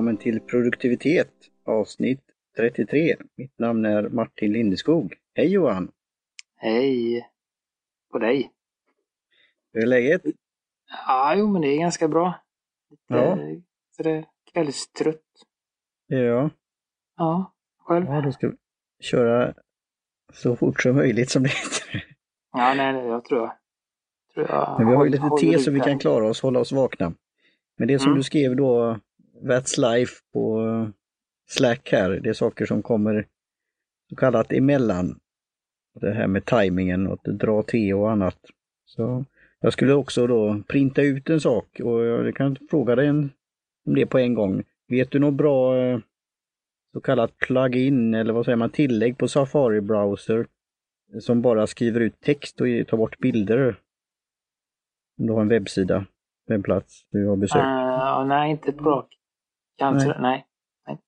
Välkommen till Produktivitet avsnitt 33. Mitt namn är Martin Lindeskog. Hej Johan! Hej på dig! Hur är läget? Ja, jo men det är ganska bra. Lite Ja. sådär kvällstrött. Ja, Ja, själv? ja då ska vi köra så fort som möjligt som det heter. Ja, nej, nej, jag tror jag. Tror jag Men vi har ju lite te så vi kan klara oss, hålla oss vakna. Men det som Mm. du skrev då, That's Life på eh, Slack här, det är saker som kommer så kallat emellan. Det här med tajmingen och att dra te och annat. Så jag skulle också då printa ut en sak och jag kan fråga dig om det på en gång. Vet du något bra eh, så kallat plugin eller vad säger man, tillägg på Safari Browser som bara skriver ut text och tar bort bilder? Om du har en webbsida, webbplats du har besökt. Uh, nej, inte på rak. Kanske, Nej. nej.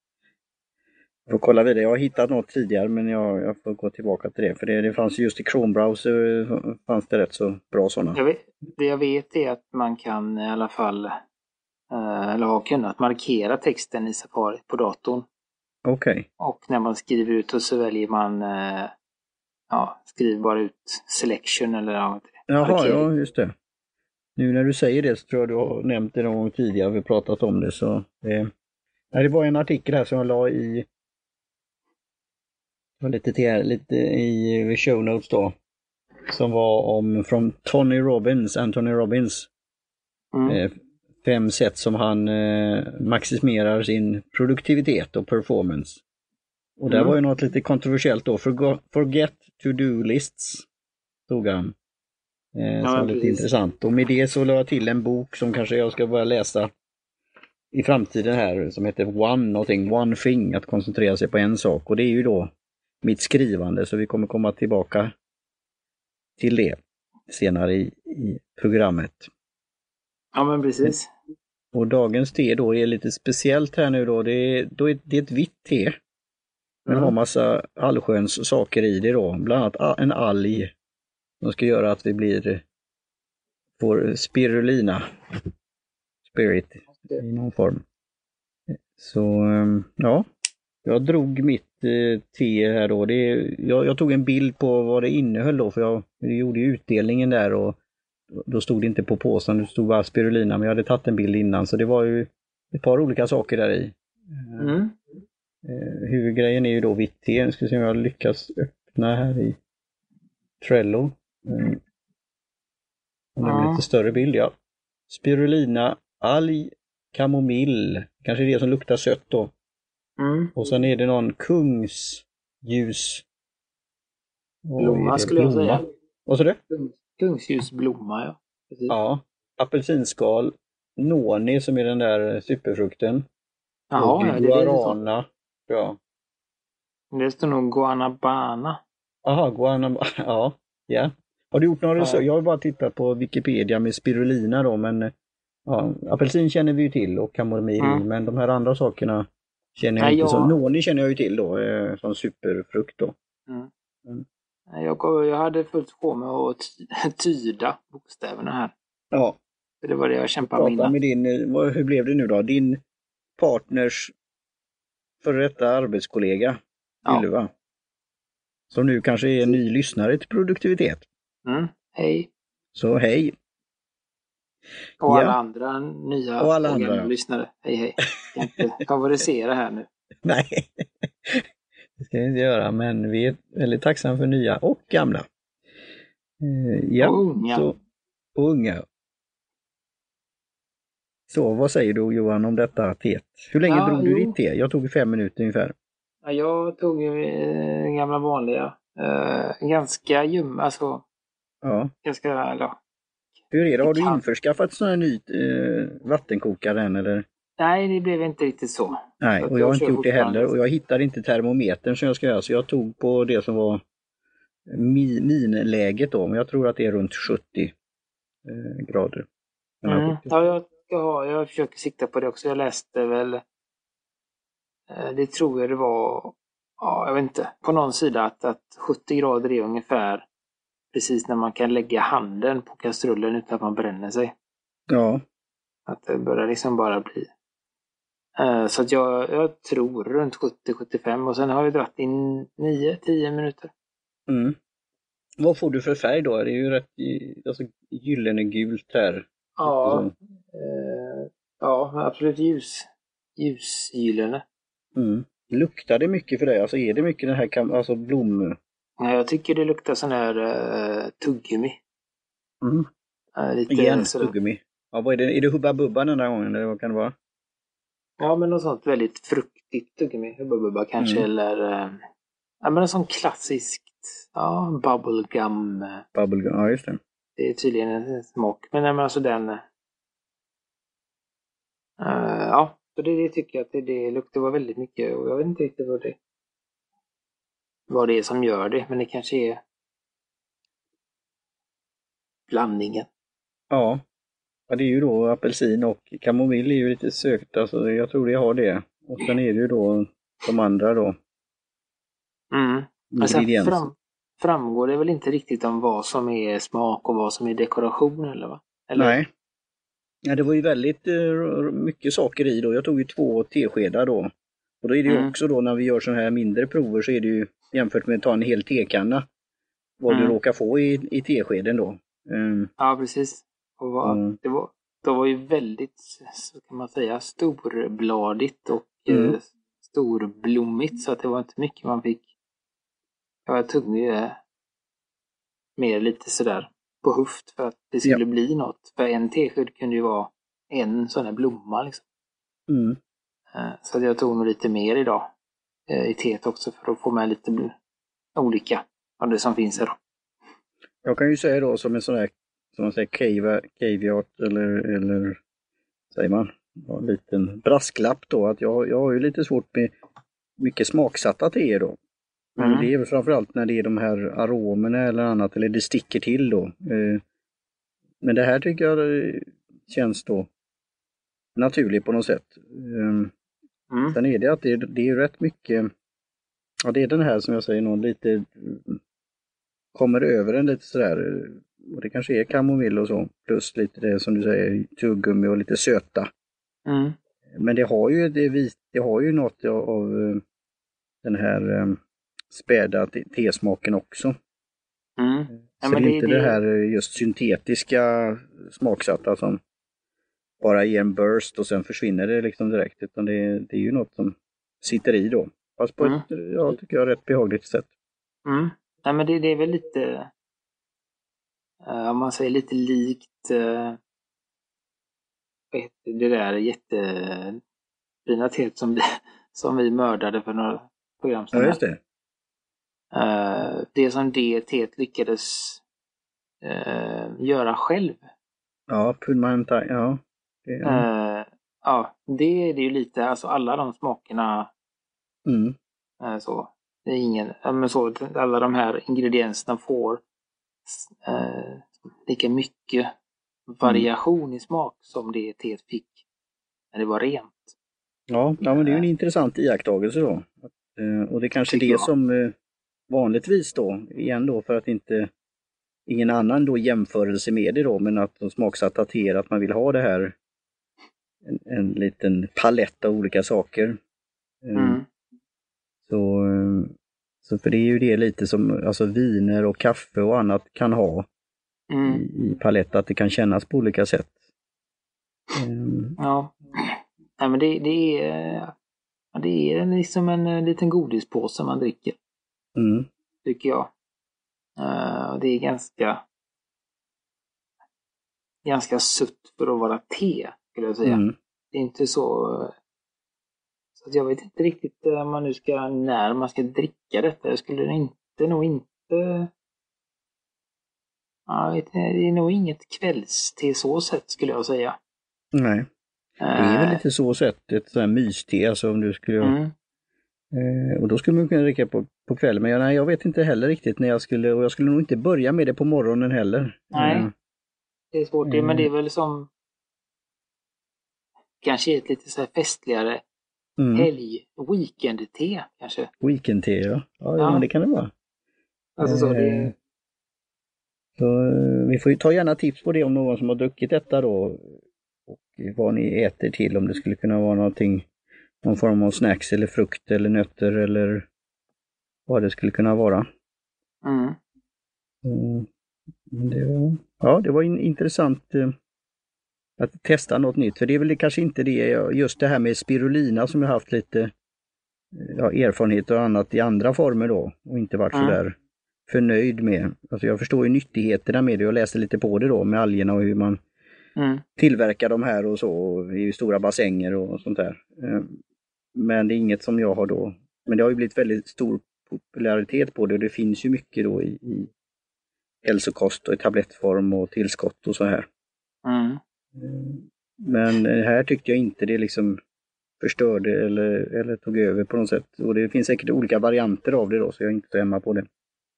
Jag får kolla vidare. Jag har hittat något tidigare men jag, jag får gå tillbaka till det. För det, det fanns just i Chrome browser fanns det rätt så bra sådana. Jag vet, det jag vet är att man kan i alla fall, eh, eller har kunnat markera texten i Safari på datorn. Okej. Och när man skriver ut och så väljer man, eh, ja, skriver bara ut selection eller ja, Jaha, markering. ja just det. Nu när du säger det så tror jag du har nämnt det någon gång tidigare, vi har pratat om det så. Eh, det var en artikel här som jag la i lite, till, lite i show notes då. Som var om från Tony Robbins, Anthony Robbins. Mm. eh, fem sätt som han eh, maximerar sin produktivitet och performance. Och där Mm. var ju något lite kontroversiellt då. Forgo- Forget to do lists, stod han. Eh, men var lite intressant. Och med det så la jag till en bok som kanske jag ska börja läsa i framtiden här som heter One någonting, One thing, att koncentrera sig på en sak. Och det är ju då mitt skrivande så vi kommer komma tillbaka till det senare i, i programmet. Ja, men precis. Och dagens te då är lite speciellt här nu då. Det är, då är, det är ett vitt te. Men Mm. har massa allsköns saker i det då. Bland annat en alg som ska göra att vi blir får spirulina spirit i någon form. Så ehm, ja, jag drog mitt eh, te här då. Det, jag, jag tog en bild på vad det innehöll då för jag, jag gjorde ju utdelningen där och då stod det inte på påsen, det stod bara spirulina, men jag hade tagit en bild innan så det var ju ett par olika saker där i. Mm. Eh, huvudgrejen är ju då vitt te. Nu ska vi se om jag lyckas öppna här i Trello. Blir Ja. lite större bild, ja. Spirulina, alg, kamomill, kanske det som luktar sött då. Mm. Och sen är det någon kungsljus... Blomma skulle jag säga. Vad sa du? Kung- Kungsljusblomma, ja. Precis. Ja. Apelsinskal, noni som är den där superfrukten. Jaha, och ja, det, är guarana. Ja. det står nog guanabana. Aha, guanab... Ja, ja. Har du gjort några Ja. Jag har bara tittat på Wikipedia med spirulina då, men ja, apelsin känner vi ju till och kamomill, Mm. men de här andra sakerna känner jag Nej, inte jag-. Noni känner jag ju till då, eh, som superfrukt då. Nej, Jag, jag hade fullt sjå med att ty- tyda bokstäverna här. Ja, Det var det jag kämpade med innan. med din, eh, hur blev det nu då? Din partners före detta arbetskollega, Ja. Ylva. Som nu kanske är en ny lyssnare till produktivitet. Mm. Hej. Så hej! Och Ja. alla andra nya Och alla andra, gamla ja. lyssnare. Hej hej. Jag ska inte favorisera här nu. Nej, det ska vi inte göra, men vi är väldigt tacksamma för nya och gamla. Eh, ja, Och unga. så, och unga. Så vad säger du Johan om detta teet? Hur länge Ja, drog du ditt te? Jag tog fem minuter ungefär. Ja, jag tog ju eh, den gamla vanliga. Eh, ganska ljum, alltså Ja. ganska, ja. Hur är det? Har du införskaffat sån här ny eh, vattenkokare än eller? Nej, det blev inte riktigt så. Nej, och jag har jag inte gjort det heller och jag hittade inte termometern som jag ska göra så jag tog på det som var mi- minläget då, men jag tror att det är runt 70 eh, grader. Mm. 70. Ja, jag, ha, jag försöker sikta på det också. Jag läste väl, eh, det tror jag det var, ja, jag vet inte, på någon sida att, att 70 grader är ungefär precis när man kan lägga handen på kastrullen utan att man bränner sig. Ja, Att det börjar liksom bara bli Eh, så att jag, jag tror runt 70-75 och sen har jag dragit in 9-10 minuter. Mm. Vad får du för färg då? Det är ju rätt alltså, gyllene gult här. Ja, eh, ja absolut ljus, ljusgyllene. Mm. Luktar det mycket för dig? Alltså är det mycket den här alltså blom... Ja, jag tycker det luktar sån här uh, tuggummi. Mm. Uh, lite Igen tuggummi. Ja, vad är det? Är det Hubba Bubba den där gången? Eller vad kan det vara? Ja, men något sånt väldigt fruktigt tuggummi. Hubba Bubba kanske, mm. eller... Uh, ja, men en sån klassisk ja, bubblegum. Bubblegum, ja just det. Det är tydligen en smak. Men, men alltså den... Uh, ja, så det, det tycker jag att det, det luktar väldigt mycket och jag vet inte riktigt vad det, vad det är som gör det, men det kanske är blandningen. Ja. ja det är ju då apelsin och kamomill är ju lite sökt, alltså jag tror det har det. Och sen är det ju då de andra då. Mm. Sen fram, framgår det väl inte riktigt om vad som är smak och vad som är dekoration eller va? Eller? Nej. Ja, det var ju väldigt uh, mycket saker i då. Jag tog ju två teskedar då. Och då är det ju mm. också då när vi gör sådana här mindre prover så är det ju jämfört med att ta en hel tekanna vad mm. du råkar få i, i teskeden då. Um, ja, precis. Och vad, mm. det, var, det var ju väldigt, så kan man säga, storbladigt och mm. eh, storblommigt så att det var inte mycket man fick Ja, jag tog ju mer lite sådär på höft för att det skulle ja. bli något. För en tesked kunde ju vara en sån här blomma liksom. Mm. Eh, så jag tog nog lite mer idag eh, i teet också för att få med lite olika av det som finns här. Då. Jag kan ju säga då som en sån här, som man säger, caveat eller, eller säger man, en liten brasklapp då att jag, jag har ju lite svårt med mycket smaksatta teer då. Men mm. det är väl framförallt när det är de här aromerna eller annat, eller det sticker till då. Eh, men det här tycker jag eh, känns då naturligt på något sätt. Mm. Sen är det att det, det är rätt mycket, ja det är den här som jag säger, någon lite kommer över en lite sådär, och det kanske är kamomill och så, plus lite det som du säger, tuggummi och lite söta. Mm. Men det har ju, det, det har ju något av, av eh, den här späda tesmaken också. Mm. Ja, så det är inte det, det här just syntetiska smaksatta som bara ger en burst och sen försvinner det liksom direkt. Utan det, det är ju något som sitter i då. Fast på mm. ett, ja, tycker jag, rätt behagligt sätt. Mm. Ja, men det, det är väl lite, uh, om man säger lite likt uh, det där jättefina teet som, som vi mördade för några program sedan. Ja, just det. Uh, det som DT lyckades uh, göra själv. Ja, Pulmanta, ja. Det, ja. Uh, ja, det är det ju lite, alltså alla de smakerna. Mm. så. Det är ingen, men så, alla de här ingredienserna får lika mycket variation mm. i smak som det teet fick när det var rent. Ja, ja men det är en intressant iakttagelse då. Och det är kanske det som vanligtvis då, igen då för att inte ingen annan då jämförelse med det då, men att de smaksatta teer, att man vill ha det här en, en liten palett av olika saker. Ehm, mm. Så, så för det är ju det lite som alltså viner och kaffe och annat kan ha mm. i, i palett, att det kan kännas på olika sätt. Um. Ja, Nej, men det, det, är, det är liksom en liten godispåse man dricker. Mm. Tycker jag. Uh, det är ganska ganska sutt för att vara te, skulle jag säga. Mm. Det är inte så... Så jag vet inte riktigt uh, man nu ska, när man ska dricka detta. Jag skulle inte, nog inte... Jag vet, det är nog inget kvällste så sätt, skulle jag säga. Nej. Det är väl eh. lite så sätt, ett sånt här myste, alltså om du skulle... Mm. Eh, och då skulle man kunna dricka på, på kvällen, men jag, nej, jag vet inte heller riktigt när jag skulle, och jag skulle nog inte börja med det på morgonen heller. Nej, eh, det är svårt det, men det är väl som kanske ett lite så festligare mm. helg, weekend-te kanske. Weekend-te, ja. ja. Ja, det kan det vara. Alltså så, det... Eh, så, eh, vi får ju ta gärna tips på det om någon som har druckit detta då. Och vad ni äter till, om det skulle kunna vara någonting någon form av snacks eller frukt eller nötter eller vad det skulle kunna vara. Mm. Mm. Det var, ja, det var in, intressant eh, att testa något nytt. För det är väl kanske inte det, just det här med spirulina som jag haft lite eh, ja, erfarenhet och annat i andra former då och inte varit Mm. sådär förnöjd med. Alltså jag förstår ju nyttigheterna med det och läste lite på det då med algerna och hur man Mm. tillverkar de här och så och i stora bassänger och sånt där. Eh, Men det är inget som jag har då. Men det har ju blivit väldigt stor popularitet på det och det finns ju mycket då i, i hälsokost och i tablettform och tillskott och så här. Mm. Men här tyckte jag inte det liksom förstörde eller, eller tog över på något sätt. Och det finns säkert olika varianter av det då, så jag är inte så hemma på det.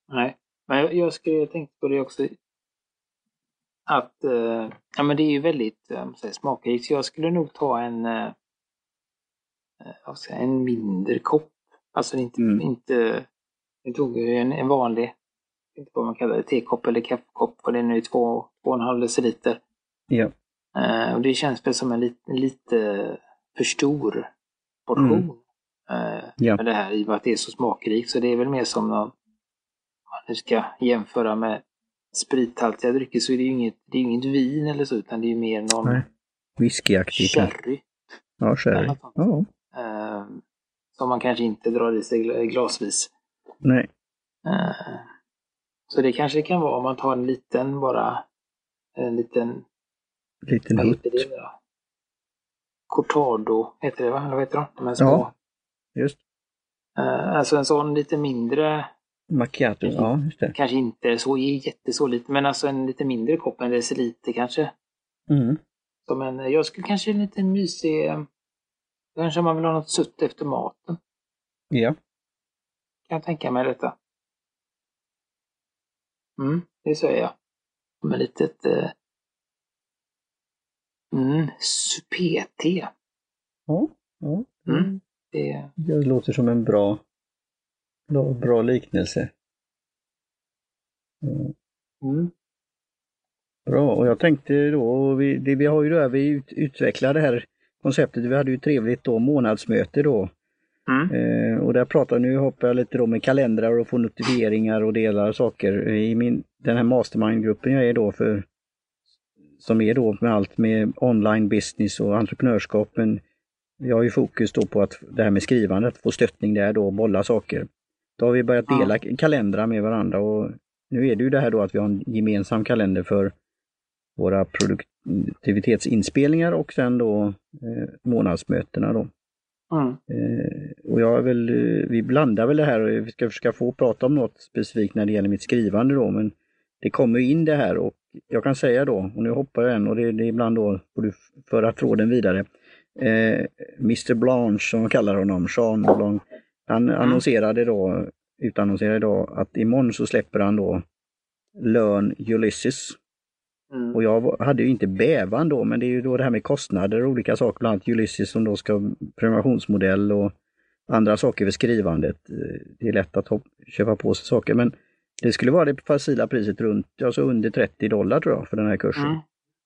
Nej, men jag, jag skulle jag tänkte på det också. Att eh, ja, men det är ju väldigt eh, smakrikt. Så jag skulle nog ta en, eh, eh, vad säga, en mindre kopp. Alltså inte, Mm. inte jag tog en, en vanlig, inte vad man kallar det, tekopp eller kaffekopp. Och den är ju två, två och en halv deciliter. Ja. Eh, och det känns väl som en lite, lite för stor portion. Eh, Ja. med det här i och med att det är så smakrikt. Så det är väl mer som någon, om man nu ska jämföra med sprithaltiga drycker så är det ju inget, det är inget vin eller så utan det är mer någon Nej. Whiskyaktigt. sherry. Ja, sherry. Ja, Eh, som man kanske inte drar i sig gla- glasvis. nej. Eh, så det kanske kan vara om man tar en liten bara, en liten Liten hutt. heter det då? Cortado heter det va? Eller vad heter de? De små. Ja. Just. Eh, alltså en sån lite mindre, Macchiato. Ja, just det. kanske inte så jätteså lite, men alltså en lite mindre kopp, en deciliter kanske. Mm. Som en, jag skulle kanske en lite mysig, eh, kanske man vill ha något sutt efter maten. Ja. Kan jag tänka mig detta. Mm, det säger jag. Som ett litet eh, mm, supé-te. Ja. ja. Mm. Det, Det låter som en bra, bra, bra liknelse. Mm. mm, Bra, och jag tänkte då, vi, det, vi har ju då, vi ut, utvecklar det här konceptet, vi hade ju trevligt då månadsmöte då. mm, Eh, och där pratar nu hoppar jag lite då med kalendrar och får notifieringar och delar saker. I min, den här mastermind-gruppen jag är då för, som är då med allt med online business och entreprenörskap. Men jag har ju fokus då på att det här med skrivandet, få stöttning där då, bolla saker. Då har vi börjat Ja. dela kalendrar med varandra och nu är det ju det här då att vi har en gemensam kalender för våra produktivitetsinspelningar och sen då eh, månadsmötena då. mm, Eh, och jag väl, eh, vi blandar väl det här och vi ska försöka få prata om något specifikt när det gäller mitt skrivande då, men det kommer in det här och jag kan säga då, och nu hoppar jag en och det, det är ibland då får du föra tråden vidare. Eh, Mr Blanche som man kallar honom, Jean Blanc, han annonserade då, utannonserade då att imorgon så släpper han då Learn Ulysses. mm. Och jag hade ju inte bävan då, men det är ju då det här med kostnader och olika saker, bland annat Ulysses som då ska prenumerationsmodell och andra saker för skrivandet. Eh, Det är lätt att köpa på sig saker, men det skulle vara det facila priset runt, alltså under 30 dollar tror jag för den här kursen. Mm.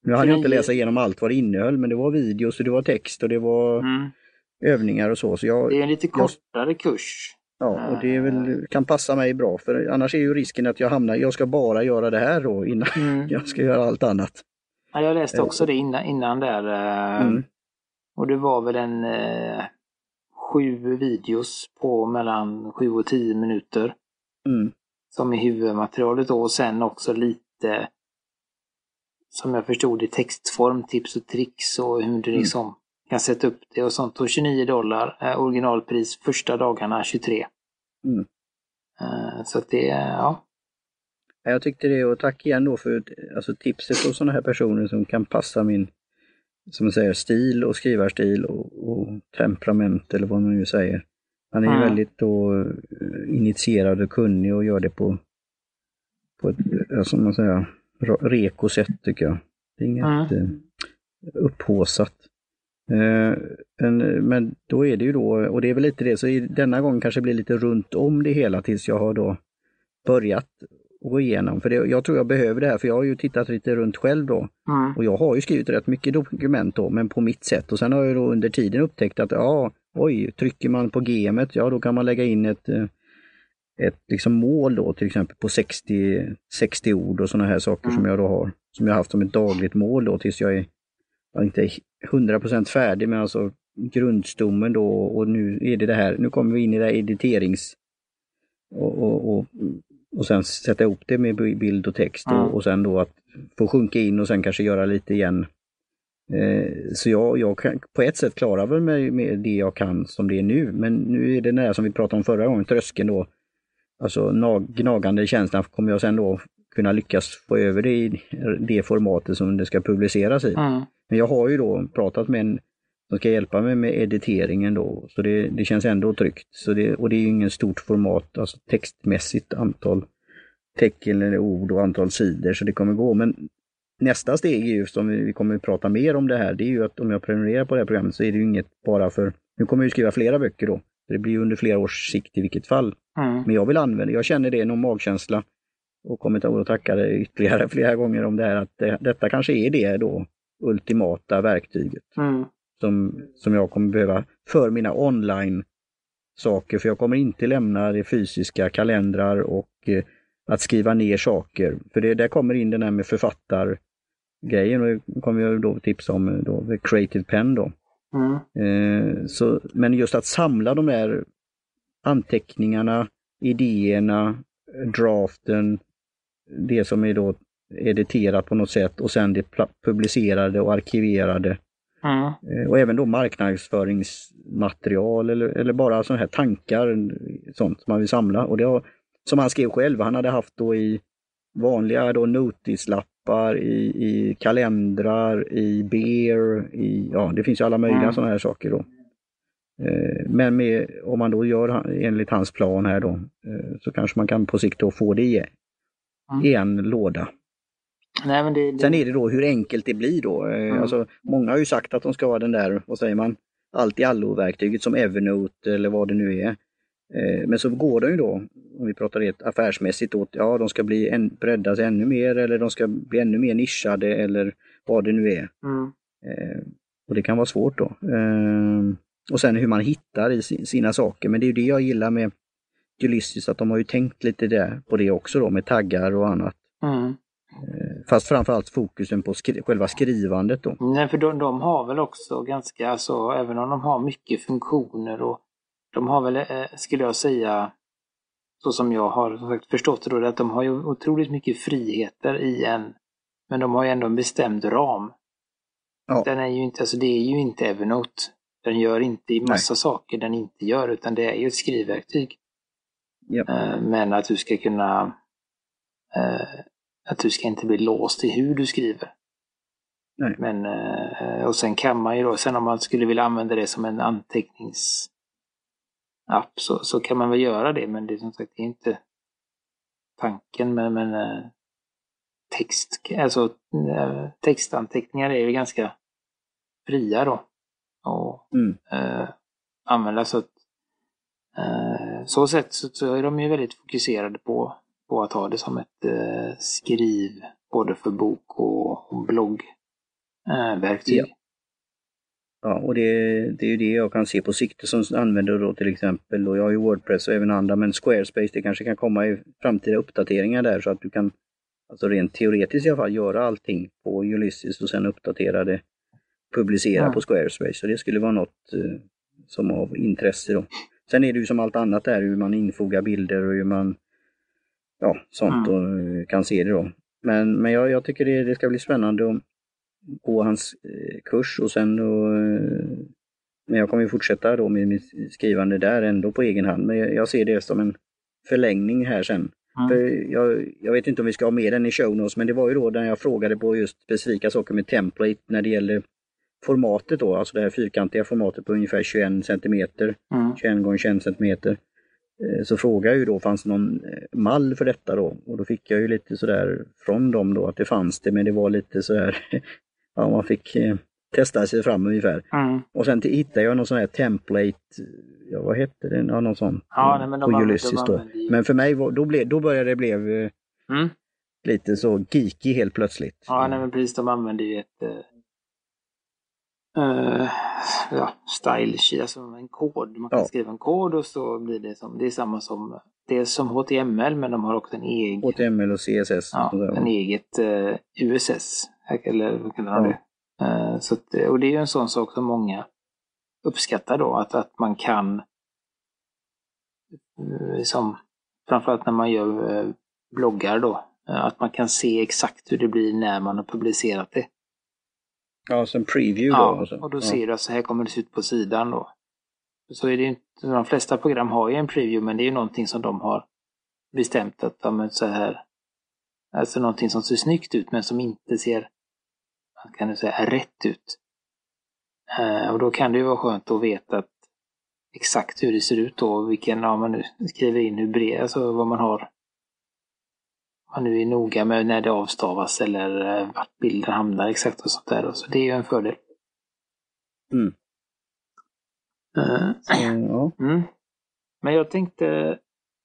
Nu hann jag inte 29. läsa igenom allt vad det innehöll, men det var videos och det var text och det var Mm. övningar och så. så jag, Det är en lite kortare kurs. Ja, och det väl, kan passa mig bra för annars är ju risken att jag hamnar, jag ska bara göra det här då innan Mm. jag ska göra allt annat. Ja, jag läste också det innan, innan där. eh, Mm. Och det var väl en eh, sju videos på mellan sju och tio minuter. Mm. Som är huvudmaterialet då och sen också lite som jag förstod i textform, tips och tricks och hur du liksom kan sätta upp det och sånt. Och 29 dollar, eh, originalpris första dagarna 23. Mm. Eh, så att det. Ja, Jag tyckte det och tack igen då för alltså, tipset på sådana här personer som kan passa min som man säger, stil och skrivarstil och, och temperament eller vad man nu säger. Han är ju Mm. väldigt då eh, initierad och kunnig och gör det på, på ett, eh, som man säger, reko sätt tycker jag. Det är inget eh, upphåsat. Men, då är det ju då, och det är väl lite det, så i, denna gång kanske blir lite runt om det hela tills jag har då börjat gå igenom. För det, jag tror jag behöver det här, för jag har ju tittat lite runt själv då. Mm. Och jag har ju skrivit rätt mycket dokument då, men på mitt sätt. Och sen har jag då under tiden upptäckt att ja, oj, trycker man på gamet, ja då kan man lägga in ett, eh, ett liksom mål då till exempel på 60, 60 ord och sådana här saker mm. som jag då har. Som jag haft som ett dagligt mål då tills jag är, jag är inte 100% färdig men alltså grundstommen då och nu är det det här, nu kommer vi in i det här editerings och, och, och, och sen sätta ihop det med bild och text mm. och, och sen då att få sjunka in och sen kanske göra lite igen. Eh, så jag, jag kan på ett sätt klara väl med, med det jag kan som det är nu, men nu är det det som vi pratade om förra gången, tröskeln då. Alltså gnagande känslan kommer jag sen då kunna lyckas få över det i det formatet som det ska publiceras i. Mm. Men jag har ju då pratat med en som ska hjälpa mig med editeringen då, så det, det känns ändå tryggt. Så det, och det är ingen stort format, alltså textmässigt antal tecken eller ord och antal sidor, så det kommer gå. Men nästa steg är ju, som vi kommer att prata mer om det här, det är ju att om jag prenumererar på det här programmet så är det ju inget bara för, nu kommer jag skriva flera böcker då, det blir ju under flera års sikt i vilket fall. Mm. Men jag vill använda, jag känner det, någon magkänsla och kommer att tacka dig ytterligare flera gånger om det här att det, detta kanske är det då ultimata verktyget. Mm. Som, som jag kommer behöva för mina online saker, för jag kommer inte lämna det fysiska kalendrar och eh, att skriva ner saker. För det där kommer in den här med författargrejen och kommer jag då tipsa om då, The Creative Pen då. Mm. Eh, så, men just att samla de där anteckningarna, idéerna, draften, det som är då editerat på något sätt och sen det publicerade och arkiverade. Mm. Eh, och även då marknadsföringsmaterial eller, eller bara sådana här tankar, sånt man vill samla. Och det har, som han skrev själv, han hade haft då i vanliga då notislappar, i, i kalendrar, i beer, i, ja det finns ju alla möjliga mm. sådana här saker då. Eh, men med, om man då gör enligt hans plan här då, eh, så kanske man kan på sikt då få det i, mm. i en låda. Nej, men det, det... Sen är det då hur enkelt det blir då. Eh, mm. Alltså, många har ju sagt att de ska ha den där, vad säger man, allt i allo-verktyget som Evernote eller vad det nu är. Men så går de ju då, om vi pratar rent affärsmässigt, åt, ja de ska bli en, breddas ännu mer eller de ska bli ännu mer nischade eller vad det nu är. Mm. Och det kan vara svårt då. Och sen hur man hittar i sina saker. Men det är ju det jag gillar med Ulysses, att de har ju tänkt lite där på det också då med taggar och annat. Mm. Eh, fast framförallt fokusen på skri själva skrivandet då. Nej, för de, de, har väl också ganska, alltså även om de har mycket funktioner och de har väl, eh, skulle jag säga, så som jag har förstått det då, att de har ju otroligt mycket friheter i en, men de har ju ändå en bestämd ram. Ja. Den är ju inte, alltså det är ju inte Evernote. Den gör inte i massa Nej. saker den inte gör, utan det är ju ett skrivverktyg. Yep. Eh, men att du ska kunna... Eh, att du ska inte bli låst i hur du skriver. Nej. Men, och sen kan man ju då, sen om man skulle vilja använda det som en anteckningsapp så, så kan man väl göra det, men det är som sagt det är inte tanken. Men, men text, alltså, textanteckningar är ju ganska fria då och mm. eh, använda. Så, att, eh, så sätt så, så, är de ju väldigt fokuserade på, på att ha det som ett eh, skriv både för bok och, och bloggverktyg. Ja. Ja, och det, det är ju det jag kan se på sikte som använder då till exempel, och jag har ju Wordpress och även andra, men Squarespace, det kanske kan komma i framtida uppdateringar där så att du kan, alltså rent teoretiskt i alla fall, göra allting på Ulysses och sen uppdatera det publicera ja. på Squarespace. Så det skulle vara något eh, som av intresse då. Sen är det ju som allt annat där hur man infogar bilder och hur man ja, sånt och eh, kan se det då. Men, men jag, jag tycker det, det ska bli spännande gå hans eh, kurs och sen då eh, men jag kommer ju fortsätta då med mitt skrivande där ändå på egen hand. Men jag, ser det som en förlängning här sen. Mm. För jag, jag, vet inte om vi ska ha med den i show notes, men det var ju då när jag frågade på just specifika saker med template när det gäller formatet då, alltså det här fyrkantiga formatet på ungefär 21 centimeter, mm. 21 gånger 21 centimeter. Eh, så frågade jag ju då, fanns det någon mall för detta då? Och då fick jag ju lite sådär från dem då att det fanns det, men det var lite sådär, ja man fick eh, testa sig fram ungefär. Mm. Och sen hittade jag någon sån här template, ja vad hette det, ja, någon sån ja, nej, men på Ulysses då. Men för mig, då, ble, då började det blev mm. lite så geeky helt plötsligt. Ja, nej men precis, de använde ju ett Uh, ja, style, alltså en kod. Man kan Ja. skriva en kod och så blir det som, det är samma som, det är som HTML men de har också en egen, HTML och CSS. ja, en eget eh, USS. Eller vad kallar de det? Eh, så att, och det är ju en sån sak som många uppskattar då, att, att man kan eh, som, framförallt när man gör eh, bloggar då, eh, att man kan se exakt hur det blir när man har publicerat det. Ja, som preview då. Ja, och så. och då ja. ser du att så här kommer det se ut på sidan då. Så är det inte, de flesta program har ju en preview men det är ju någonting som de har bestämt att ja, men så här. Alltså någonting som ser snyggt ut men som inte ser, kan du säga, rätt ut. Eh, och då kan det ju vara skönt att veta att exakt hur det ser ut då, vilken, ja man nu skriver in hur bred, alltså vad man har. Man nu är noga med när det avstavas eller eh, vart bilden hamnar exakt och sånt där. då. Så det är ju en fördel. Mm. Eh, Så, ja. Mm. Men jag tänkte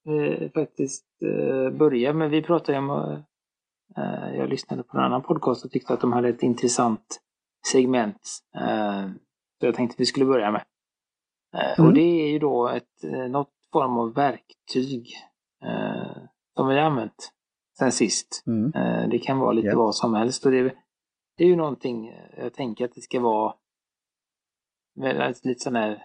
eh, faktiskt eh, börja med, vi pratade ju om, jag lyssnade på en annan podcast och tyckte att de hade ett intressant segment. Eh, så jag tänkte vi skulle börja med. Eh, Mm. Och det är ju då ett, eh, något form av verktyg eh, som vi har använt sen sist. Mm. Eh, Det kan vara lite Ja. vad som helst. Och det, är- det är ju någonting, eh, jag tänker att det ska vara lite sån här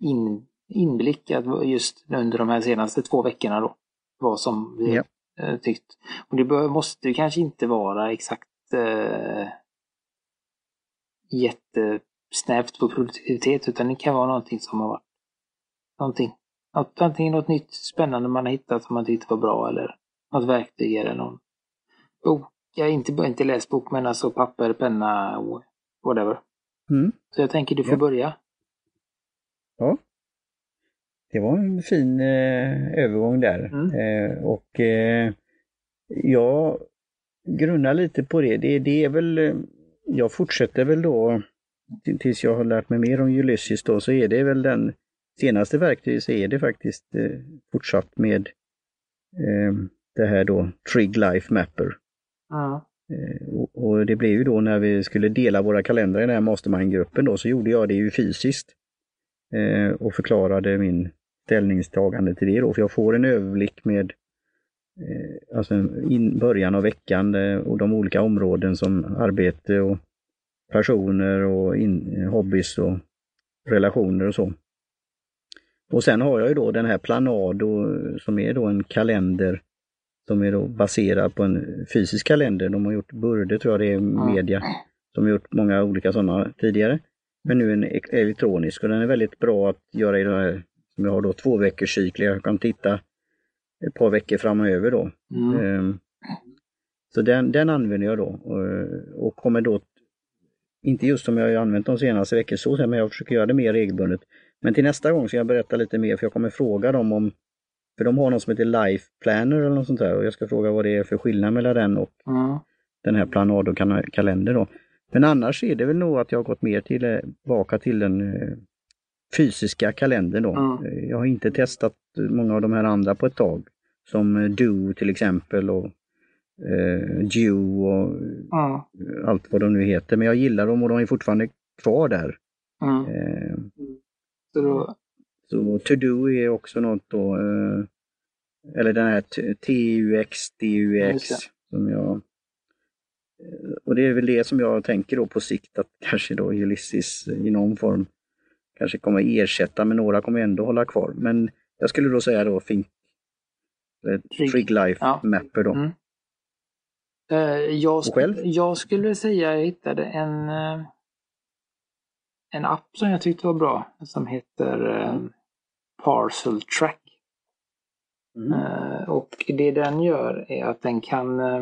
in, inblick att just under de här senaste två veckorna då. Vad som vi Ja. Eh, tyckt. Och det bör, måste kanske inte vara exakt eh, jättesnävt på produktivitet utan det kan vara någonting som har varit någonting. Något, antingen något nytt spännande man har hittat som man tyckte var bra eller något verktyg eller någon bok. Jag har inte, inte läst bok men alltså papper, penna, whatever. Mm. Så jag tänker du får Ja. börja. Ja. Det var en fin eh, övergång där. Mm. Eh, och eh, jag grunnar lite på det. det. Det är väl, eh, jag fortsätter väl då till- tills jag har lärt mig mer om Ulysses då, så är det väl den senaste verktyget så är det faktiskt eh, fortsatt med eh, det här då Trig Life Mapper. Ja. Och, och det blev ju då när vi skulle dela våra kalendrar i den här mastermind-gruppen då, så gjorde jag det ju fysiskt. Och förklarade min ställningstagande till det då, för jag får en överblick med eh, alltså in, början av veckan eh, och de olika områden som arbete och personer och in, hobbys och relationer och så. Och sen har jag ju då den här Planado som är då en kalender som är då baserad på en fysisk kalender. De har gjort Burde, tror jag det är, media. De har gjort många olika sådana tidigare. Men nu en elektronisk och den är väldigt bra att göra i det här, som jag har då två veckors cykler. Jag kan titta ett par veckor framöver då. Mm. Ehm, Så den, den använder jag då och, och kommer då, inte just som jag har använt de senaste veckorna så, men jag försöker göra det mer regelbundet. Men till nästa gång ska jag berätta lite mer för jag kommer fråga dem om, för de har något som heter Life Planner eller något sånt där och jag ska fråga vad det är för skillnad mellan den och Mm. den här Planado-kalender då. Men annars är det väl nog att jag har gått mer tillbaka till den eh, fysiska kalendern då. Eh, Jag har inte testat många av de här andra på ett tag. Som eh, Do till exempel och eh, Dew och Mm. eh, allt vad de nu heter. Men jag gillar dem och de är fortfarande kvar där. Mm. Eh, Så då, så To Do är också något då, eh, eller den här TUX, DUX som jag eh, och det är väl det som jag tänker då på sikt att kanske då Ulysses i någon form kanske kommer ersätta, men några kommer ändå hålla kvar. Men jag skulle då säga då eller Trig. Trig Life Ja. Mapper då. Mm. Eh, jag, Och själv? jag skulle säga jag hittade en, eh, en app som jag tyckte var bra som heter eh, Parcel Track. Mm. Eh, och det den gör är att den kan... Eh,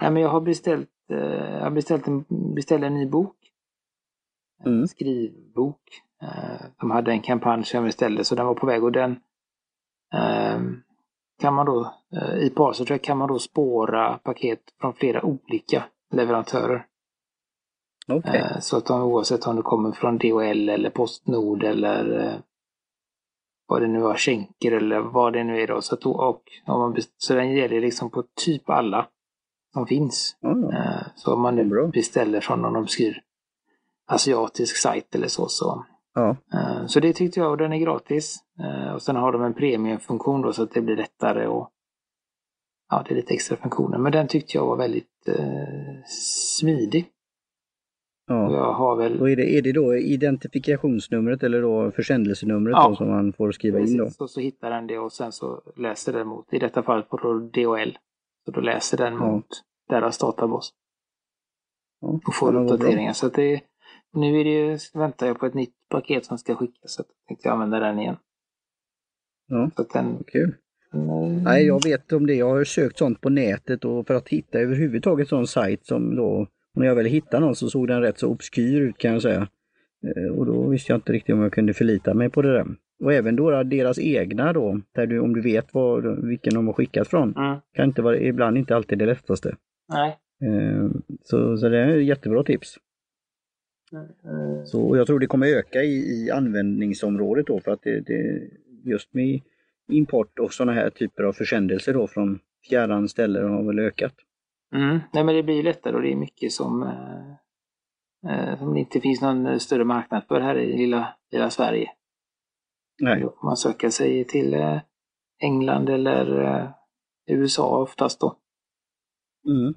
nej, men jag har beställt, eh, jag har beställt en, beställt en ny bok. En Mm. skrivbok. Eh, de hade en kampanj som beställde så den var på väg och den eh, kan man då eh, i Parcel Track kan man då spåra paket från flera olika leverantörer. Okej. Eh, Så att de, oavsett om det kommer från DHL eller Postnord eller vad det nu var, Schenker eller vad det nu är då. Så, att, och, om man, så den gäller liksom på typ alla som finns. Eh, Så om man nu beställer från någon obskyr asiatisk sajt eller så. Så, Ja. eh, så det tyckte jag, och den är gratis. Eh, och sen har de en premiumfunktion då så att det blir lättare och ja, det är lite extra funktioner. Men den tyckte jag var väldigt eh, smidig. Och ja. jag har väl Och är det, är det då identifikationsnumret eller då försändelsenumret Ja. då som man får skriva in då? Precis, och så hittar den det och sen så läser den mot, i detta fallet på DHL. Så då läser den Ja. mot deras databas Ja. och får uppdateringar. Så att det, nu är det, väntar jag på ett nytt paket som ska skickas så jag tänkte använda den igen. Ja. Så den, Kul. mm, Nej, jag vet om det. Jag har sökt sånt på nätet och för att hitta överhuvudtaget sån sajt som då, när jag väl hittade någon så såg den rätt så obskyr ut kan jag säga. Eh, Och då visste jag inte riktigt om jag kunde förlita mig på det där. Och även då deras egna då, där du, om du vet vad, vilken de har skickat från, Mm, kan inte vara, ibland inte alltid det lättaste. nej. Eh, Så, så det är ett jättebra tips. Så, jag tror det kommer öka i, i användningsområdet då för att det, det just med import och sådana här typer av försändelser då från fjärran ställen har väl ökat. Mm, nej men det blir lättare och det är mycket som, eh, eh, som det inte finns någon eh, större marknad för här i lilla, lilla Sverige. Nej, Då får man söka sig till eh, England eller eh, USA oftast då. mm.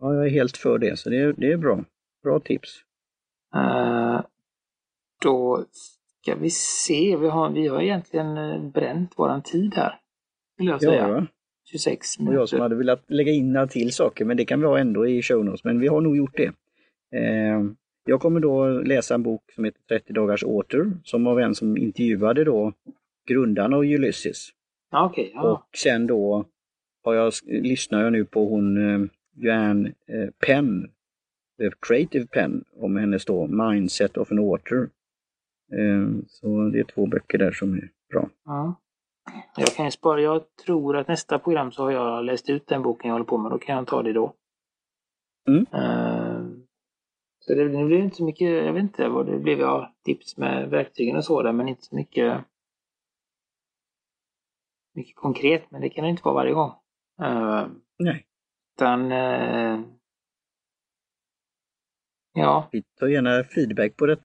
ja, jag är helt för det så det, är- det är bra. Bra tips. Eh, då ska vi se, vi har, vi har egentligen eh, bränt våran tid här. Vill jag säga. Ja, 26 och jag som minuter. hade velat lägga in några till saker men det kan vi ha ändå i show notes men vi har nog gjort det. Eh, jag kommer då läsa en bok som heter 30 dagars åter som av en som intervjuade då grundarna av Ulysses. Okej, ja. Och sen då har jag, lyssnar jag nu på hon Joanne Penn, Creative Penn, om hennes då Mindset of an Author. Eh, så det är två böcker där som är bra. ja. Jag kan spara, jag tror att nästa program så har jag läst ut den boken jag håller på med, då kan jag ta det då. Mm. Eh, så det, det blev inte så mycket, jag vet inte vad det blev, ja, tips med verktygen och så där, men inte så mycket mycket konkret, men det kan det inte vara varje gång. Eh, Nej, utan ja, vi tar gärna feedback på det,